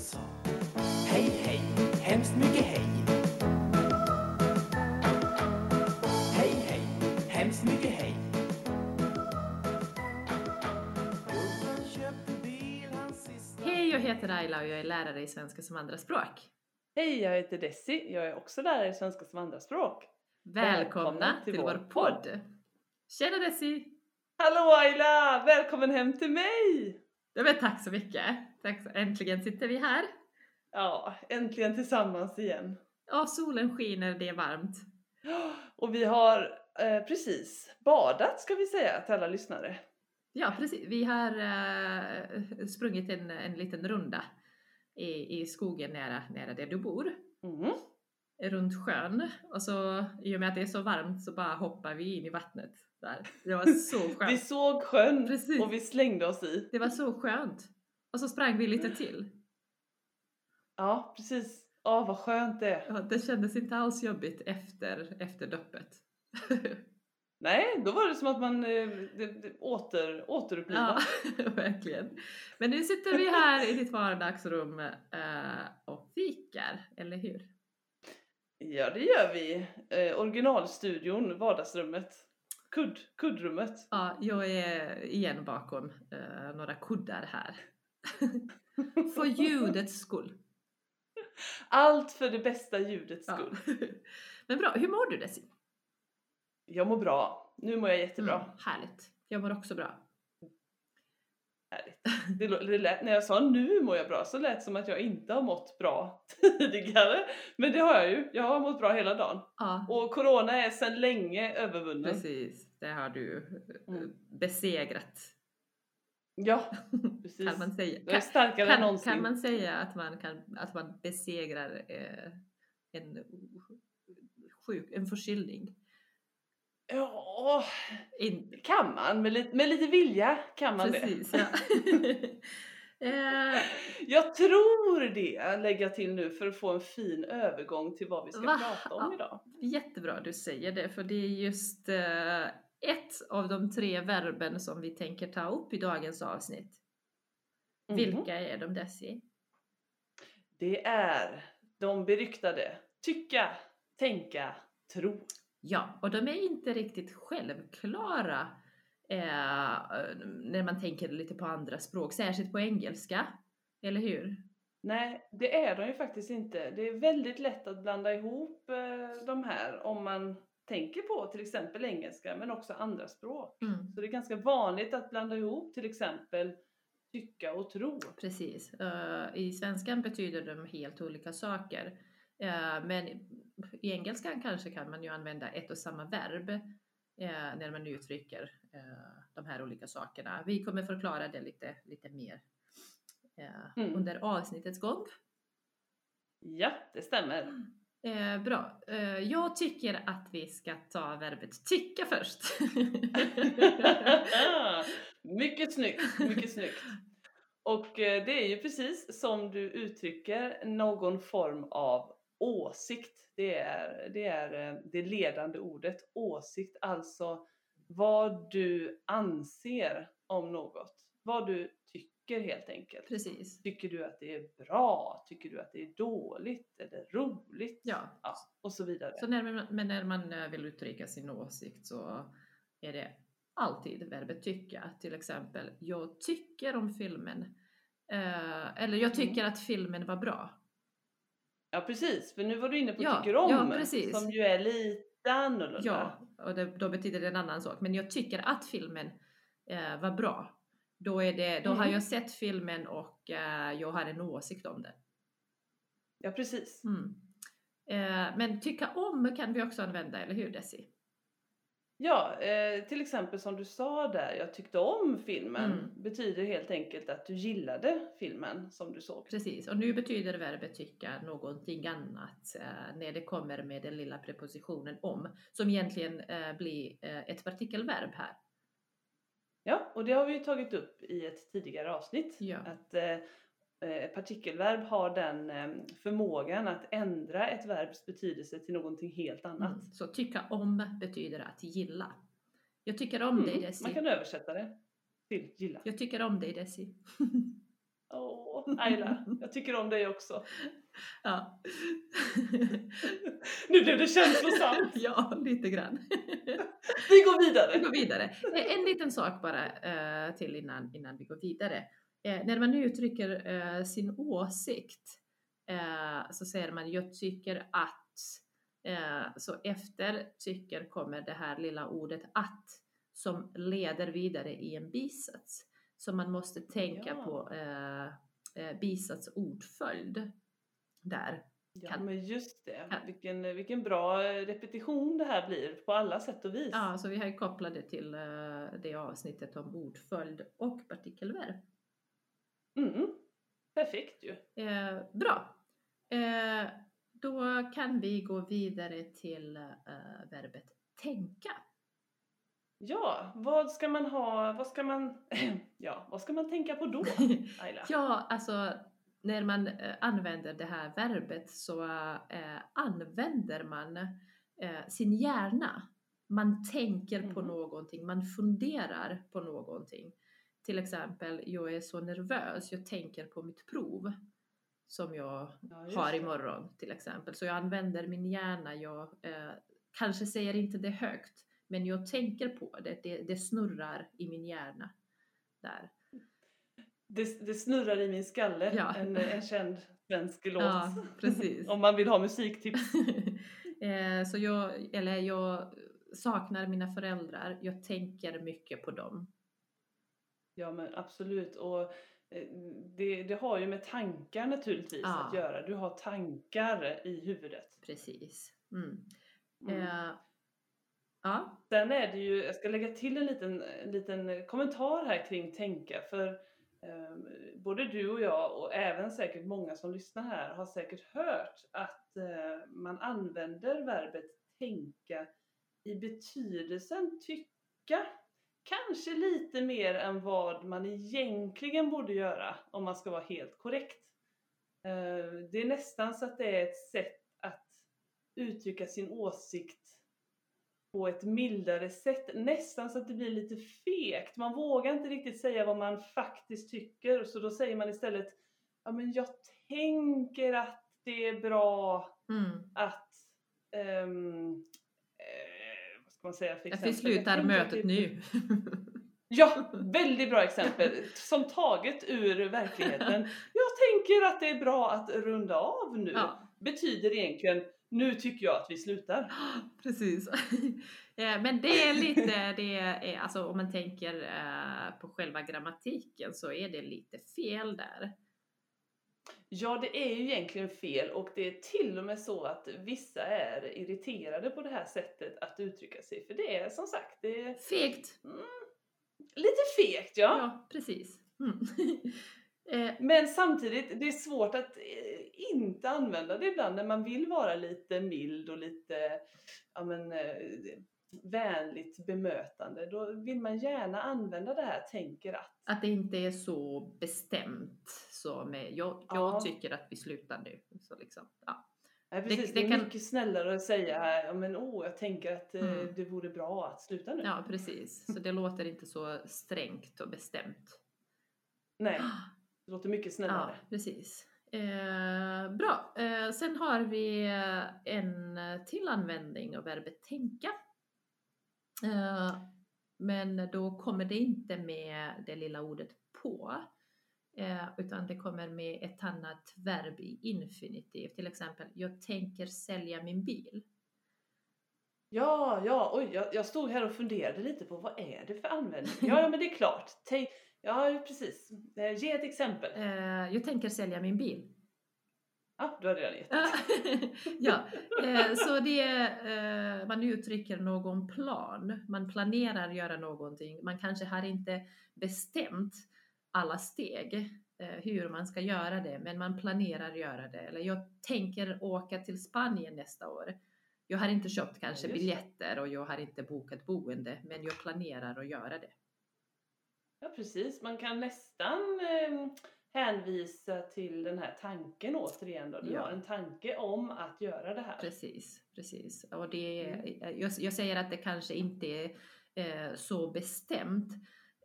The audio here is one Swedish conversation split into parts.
sa Hej, hej, hemskt mycket hej. Hej, hej, hemskt mycket hej. Hej, jag heter Ayla och jag är lärare i svenska som andraspråk. Hej, jag heter Desi. Jag är också lärare i svenska som andraspråk. Välkomna, Välkomna till, till vår vår podd. podd. Tjena Desi! Hallå Ayla! Välkommen hem till mig! Ja, men tack så mycket! Tack så. Äntligen sitter vi här. Ja, äntligen tillsammans igen. Ja, solen skiner, det är varmt. Och vi har eh, precis badat ska vi säga till alla lyssnare. Ja, precis. Vi har eh, sprungit en, en liten runda i, i skogen nära, nära där du bor. Mm. Runt sjön. Och så i och med att det är så varmt så bara hoppar vi in i vattnet. Där. Det var så Vi skönt. såg sjön Precis. och vi slängde oss i. Det var så skönt. Och så sprang vi lite till. Ja, precis. Ja, vad skönt det. Ja, det kändes inte alls jobbigt efter, efter doppet. Nej, då var det som att man eh, det, åter, återupplivad. ja, verkligen. Men nu sitter vi här i ditt vardagsrum eh, och fikar, eller hur? Ja, det gör vi. Eh, originalstudion, vardagsrummet, kudd, kuddrummet. Ja, jag är igen bakom eh, några kuddar här. För ljudets skull. Allt för det bästa ljudets Ja. skull. Men bra, hur mår du Desi? Jag mår bra. Nu mår jag jättebra. Mm, härligt. Jag mår också bra. Härligt. Det, lät, när jag sa nu mår jag bra så lät det som att jag inte har mått bra tidigare. Men det har jag ju. Jag har mått bra hela dagen. Ja, Och corona är sedan länge övervunnen. precis. Det har du eh, Mm. besegrat. Ja, precis. Kan man säga. Jag är Kan, starkare än någonsin. kan man säga att man, kan, att man besegrar eh, en sjuk, en förkylning? Ja, In, kan man. Med lite, med lite vilja kan man precis, det. ja. eh, Jag tror det, lägger jag till nu för att få en fin övergång till vad vi ska Va? prata om Ja. idag. jättebra du säger det, för det är just eh, ett av de tre verben som vi tänker ta upp i dagens avsnitt. Mhm. Vilka är de Desi? Det är de beryktade tycka, tänka, tro. Ja, och de är inte riktigt självklara eh, när man tänker lite på andra språk, särskilt på engelska. Eller hur? Nej, det är de ju faktiskt inte. Det är väldigt lätt att blanda ihop eh, de här om man tänker på till exempel engelska men också andra språk. Mm, Så det är ganska vanligt att blanda ihop till exempel tycka och tro. precis. Eh, I svenskan betyder de helt olika saker. Eh, men i engelskan kanske kan man ju använda ett och samma verb eh, när man uttrycker eh, de här olika sakerna. Vi kommer förklara det lite, lite mer Mm. under avsnittets gång. Ja, det stämmer. Eh, bra. Eh, jag tycker att vi ska ta verbet tycka först. mycket snyggt, mycket snyggt. Och det är ju precis som du uttrycker någon form av åsikt. Det är det, är eh, det ledande ordet åsikt, alltså vad du anser om något. Vad du tycker helt enkelt. Precis. Tycker du att det är bra? Tycker du att det är dåligt eller roligt? Ja. Ja, och så vidare. Så när man, men när man eh, vill uttrycka sin åsikt så är det alltid verbet tycka. Till exempel, jag tycker om filmen. Eh, eller jag tycker att filmen var bra. Ja precis, för nu var du inne på Ja, tycker om, ja, precis. som ju är lite annorlunda. Ja, och det, då betyder det en annan sak. Men jag tycker att filmen eh, var bra. Då, är det, då har Mm. jag sett filmen och eh, jag har en åsikt om den. Ja, precis. Mm. Eh, men tycka om kan vi också använda, eller hur Desi? Ja, eh, till exempel som du sa där, jag tyckte om filmen, Mm. betyder helt enkelt att du gillade filmen som du såg. Precis, och nu betyder verbet tycka någonting annat eh, när det kommer med den lilla prepositionen om, som egentligen eh, blir eh, ett partikelverb här. Ja, och det har vi ju tagit upp i ett tidigare avsnitt. Ja. Att eh, partikelverb har den eh, förmågan att ändra ett verbs betydelse till någonting helt annat. Mm. Så tycka om betyder att gilla. Jag tycker om dig Mm, Desi. Man kan översätta det till gilla. Jag tycker om dig Desi. Åh, Ayla, jag tycker om dig också. Ja. Nu blev det känslosamt. ja, lite grann. Vi går Vi vidare. går vidare. Eh, En liten sak bara eh, till innan, innan vi går vidare. Eh, när man uttrycker eh, sin åsikt eh, så säger man jag tycker att. Eh, så efter tycker kommer det här lilla ordet att som leder vidare i en bisats. Så man måste tänka Ja. på eh, eh, bisats ordföljd där. Ja Kan- men just det, Ja. vilken, vilken bra repetition det här blir på alla sätt och vis. Ja, så vi har ju kopplat det till det avsnittet om ordföljd och partikelverb. Mm. Perfekt ju. Eh, bra. Eh, då kan vi gå vidare till eh, verbet tänka. Ja, vad ska man ha, vad ska man, ja, vad ska man tänka på då, Ayla? ja, alltså när man eh, använder det här verbet så eh, använder man eh, sin hjärna. Man tänker på Mhm. någonting, man funderar på någonting. Till exempel, jag är så nervös, jag tänker på mitt prov som jag Ja, har det. imorgon till exempel. Så jag använder min hjärna, jag eh, kanske säger inte det högt, men jag tänker på det, det, det snurrar i min hjärna. Där. Det, det snurrar i min skalle, Ja. en, en känd svensk låt. Ja, precis. Om man vill ha musiktips. eh, så jag, eller jag saknar mina föräldrar, jag tänker mycket på dem. Ja men absolut. Och eh, det, det har ju med tankar naturligtvis Ja. att göra. Du har tankar i huvudet. Precis. Mm. Mm. Eh, ja, Sen är det ju, jag ska lägga till en liten, en liten kommentar här kring tänka. För eh, både du och jag och även säkert många som lyssnar här har säkert hört att eh, man använder verbet tänka i betydelsen tycka. Kanske lite mer än vad man egentligen borde göra om man ska vara helt korrekt. Eh, det är nästan så att det är ett sätt att uttrycka sin åsikt på ett mildare sätt. Nästan så att det blir lite fegt. Man vågar inte riktigt säga vad man faktiskt tycker. Så då säger man istället Ja men jag tänker att det är bra mm. att vad ska man säga för vi exempel? Jag slutar mötet nu. Ja, väldigt bra exempel. Som taget ur verkligheten. Jag tänker att det är bra att runda av nu. ja. Betyder egentligen nu tycker jag att vi slutar. Precis. Eh, Men det är lite, det är, alltså om man tänker eh, på själva grammatiken så är det lite fel där. Ja, det är ju egentligen fel och det är till och med så att vissa är irriterade på det här sättet att uttrycka sig. För det är som sagt, det är Fegt! lite fegt ja. Ja, precis. Mm. Eh, Men samtidigt, det är svårt att eh, inte använda det ibland när man vill vara lite mild och lite ja, men, eh, vänligt bemötande. Då vill man gärna använda det här tänker att. Att det inte är så bestämt som jag, jag Ja. tycker att vi slutar nu. Så liksom, ja. Nej, precis, det det, är kan- mycket snällare att säga ja, men, åh, jag tänker att Mm. det vore bra att sluta nu. ja, precis. Så det låter inte så strängt och bestämt. Nej, det låter mycket Ja, snällare. precis. Eh, bra. Eh, sen har vi en till användning av verbet tänka. Eh, men då kommer det inte med det lilla ordet på. Eh, utan det kommer med ett annat verb i infinitiv. Till exempel, jag tänker sälja min bil. Ja, ja, oj, jag, jag stod här och funderade lite på vad är det för användning? Ja, ja men det är klart. Tänk, ja, precis. Eh, Ge ett exempel. Eh, jag tänker sälja min bil. Ja, du har redan gett. ja, eh, så det är, eh, man uttrycker någon plan. Man planerar göra någonting. Man kanske har inte bestämt alla steg hur man ska göra det, men man planerar göra det. Eller jag tänker åka till Spanien nästa år. Jag har inte köpt kanske biljetter och jag har inte bokat boende, men jag planerar att göra det. Ja, precis. Man kan nästan eh, hänvisa till den här tanken återigen. Då. Du Ja. har en tanke om att göra det här. Precis, precis. Och det, Mm. jag, jag säger att det kanske inte är eh, så bestämt.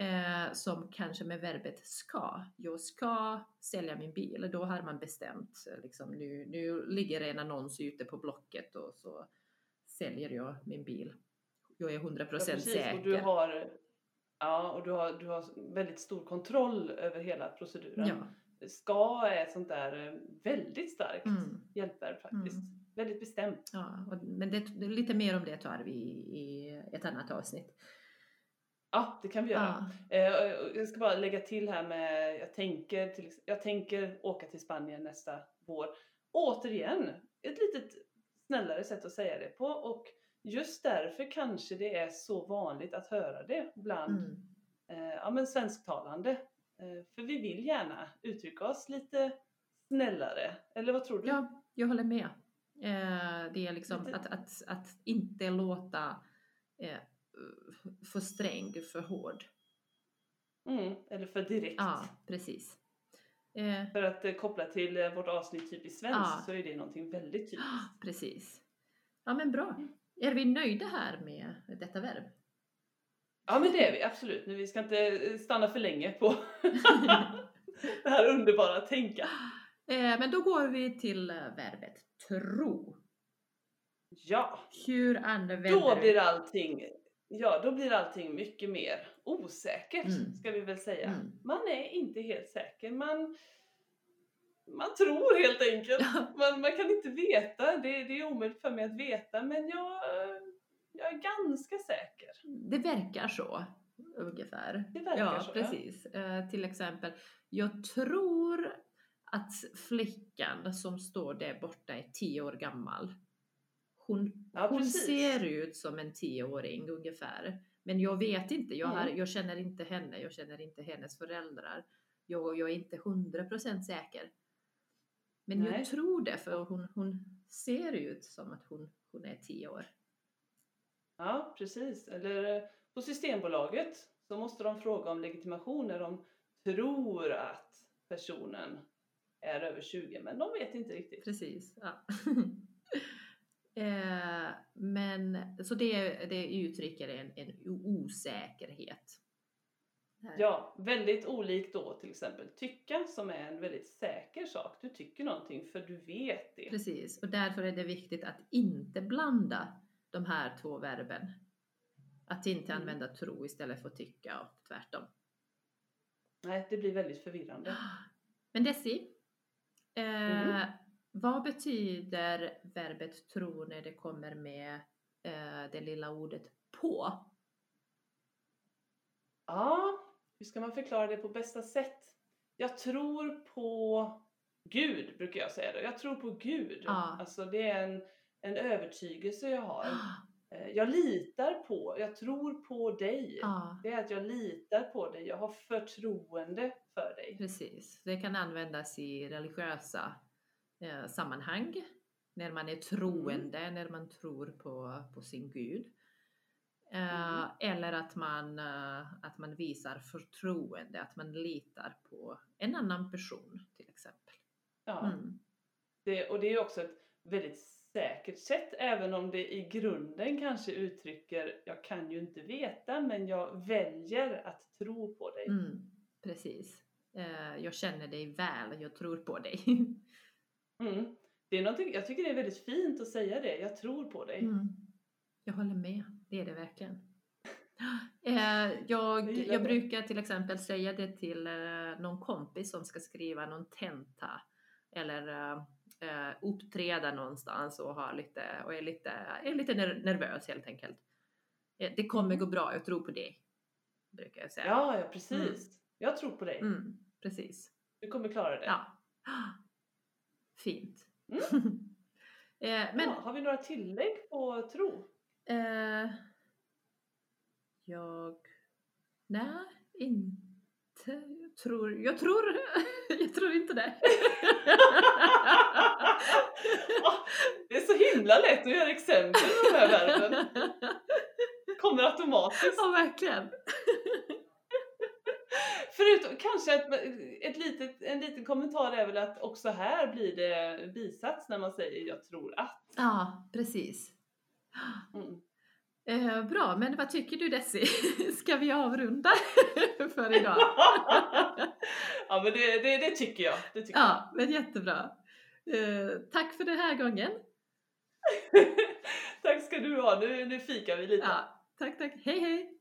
eh, som kanske med verbet ska. Jag ska sälja min bil. Då har man bestämt, liksom, nu, nu ligger en annons ute på Blocket och så säljer jag min bil. Jag är 100% Ja, precis. säker. Och du har, ja, och du har, du har väldigt stor kontroll över hela proceduren. ja. Ska är ett sånt där eh, väldigt starkt Mm. hjälpverb faktiskt. Mm. Väldigt bestämt. Ja, och, men det, lite mer om det tar vi i, ett annat avsnitt. Ja, det kan vi göra. Ja, Eh, jag ska bara lägga till här med, jag tänker, till, jag tänker åka till Spanien nästa vår. Återigen, ett litet snällare sätt att säga det på och just därför kanske det är så vanligt att höra det bland mm. eh, ja, men svensktalande. Eh, för vi vill gärna uttrycka oss lite snällare. Eller vad tror du? ja jag håller med. Eh, det är liksom Lite- att, att, att inte låta eh, för sträng, för hård. Mm, eller för direkt. Ja, precis. Eh, För att eh, koppla till vårt avsnitt typiskt svenskt Ja. så är det någonting väldigt typiskt. precis. Ja, men bra. Är vi nöjda här med detta verb? Ja men det är vi absolut. Men vi ska inte eh, stanna för länge på det här underbara tänka. Eh, men då går vi till eh, verbet tro. Ja, Hur använder då du? blir allting Ja, då blir allting mycket mer osäkert Mm. ska vi väl säga. Mm. Man är inte helt säker. Man, man tror helt enkelt. Man, man kan inte veta. Det, det är omöjligt för mig att veta men jag, jag är ganska säker. Det verkar så, ungefär. Det verkar ja, så. precis. Eh, till exempel, jag tror att flickan som står där borta är tio år gammal. Hon, Ja, hon ser ut som en tioåring ungefär. Men jag vet inte, jag, har, Mm. jag känner inte henne, jag känner inte hennes föräldrar. Jag, jag är inte hundra procent säker. Men Nej. jag tror det, för hon, hon ser ut som att hon, hon är tio år. Ja, precis. Eller eh, på Systembolaget så måste de fråga om legitimation när de tror att personen är över 20 men de vet inte riktigt. Precis. Ja. eh, men så det, det uttrycker en, en osäkerhet. Här. Ja, väldigt olikt då till exempel tycka som är en väldigt säker sak. Du tycker någonting för du vet det. Precis, och därför är det viktigt att inte blanda de här två verben. Att inte Mm. använda tro istället för tycka och tvärtom. Nej, det blir väldigt förvirrande. Men Desi, eh, Mm. vad betyder verbet tro när det kommer med eh, det lilla ordet på? Ja, hur ska man förklara det på bästa sätt? Jag tror på Gud, brukar jag säga då. Jag tror på Gud. Ja. Alltså det är en, en övertygelse jag har. Eh, Jag litar på, jag tror på dig. Ja, Det är att jag litar på dig, jag har förtroende för dig. precis. Det kan användas i religiösa eh, sammanhang. När man är troende, när man tror på, på sin Gud. Eh, Mm. Eller att man, eh, att man visar förtroende, att man litar på en annan person till exempel. Ja. Mm. Det, och det är också ett väldigt säkert sätt, även om det i grunden kanske uttrycker jag kan ju inte veta, men jag väljer att tro på dig. Mm, precis. Eh, jag känner dig väl, jag tror på dig. Mm. Det är jag tycker det är väldigt fint att säga det, jag tror på dig. Mm. Jag håller med, det är det verkligen. Eh, jag, Jag brukar till exempel säga det till eh, någon kompis som ska skriva någon tenta eller eh, uppträda någonstans och, ha lite, och är lite, är lite ner- nervös helt enkelt. Det kommer gå bra, jag tror på dig. Brukar jag säga. Ja, ja precis. Jag tror på dig. Mm, precis. Du kommer klara det. Ja. Fint. Mm. eh, men Ja, har vi några tillägg på tro? Eh, jag... Nej, inte. Jag tror... Jag tror, jag tror inte det. Ah, det är så himla lätt att göra exempel på de här verben. Kommer automatiskt. ja, verkligen. Förutom kanske ett, ett litet, en liten kommentar är väl att också här blir det bisats när man säger jag tror att. Ja, precis. Mm. Eh, bra, men vad tycker du Desi? Ska vi avrunda för idag? ja men det, det, det tycker jag. Det tycker Ja, men jättebra. Eh, tack för den här gången. jag. Tack ska du ha. Nu, nu fikar vi lite. Ja, tack, tack. Hej, hej!